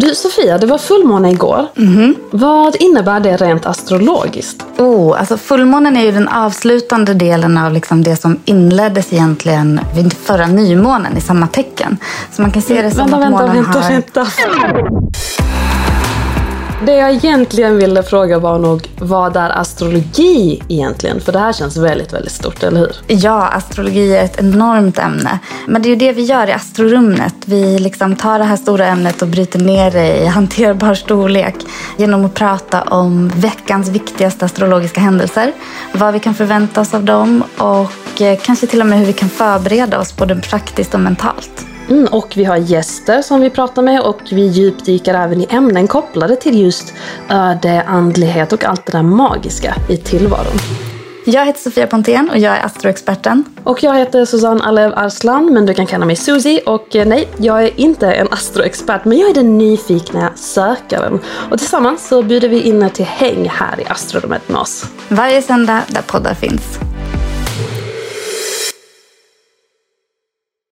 Du Sofia, det var fullmåne igår. Vad innebär det rent astrologiskt? Oh, alltså fullmånen är ju den avslutande delen av liksom det som inleddes egentligen vid förra nymånen i samma tecken. Så man kan se det som Vänta, att vänta, månen vänta, har... vänta. Det jag egentligen ville fråga var nog vad är astrologi egentligen? För det här känns väldigt, väldigt stort, eller hur? Ja, astrologi är ett enormt ämne. Men det är ju det vi gör i astrorummet. Vi liksom tar det här stora ämnet och bryter ner det i hanterbar storlek genom att prata om veckans viktigaste astrologiska händelser, vad vi kan förvänta oss av dem och eh, kanske till och med hur vi kan förbereda oss både praktiskt och mentalt. Mm, och vi har gäster som vi pratar med och vi djupdyker även i ämnen kopplade till just öde, andlighet och allt det där magiska i tillvaron. Jag heter Sofia Pontén och jag är astroexperten. Och jag heter Susanne Alev Arslan, men du kan kalla mig Susie. Och eh, nej, jag är inte en astroexpert, men jag är den nyfikna sökaren. Och tillsammans så bjuder vi in er till häng här i astrorummet med oss. Varje söndag där poddar finns.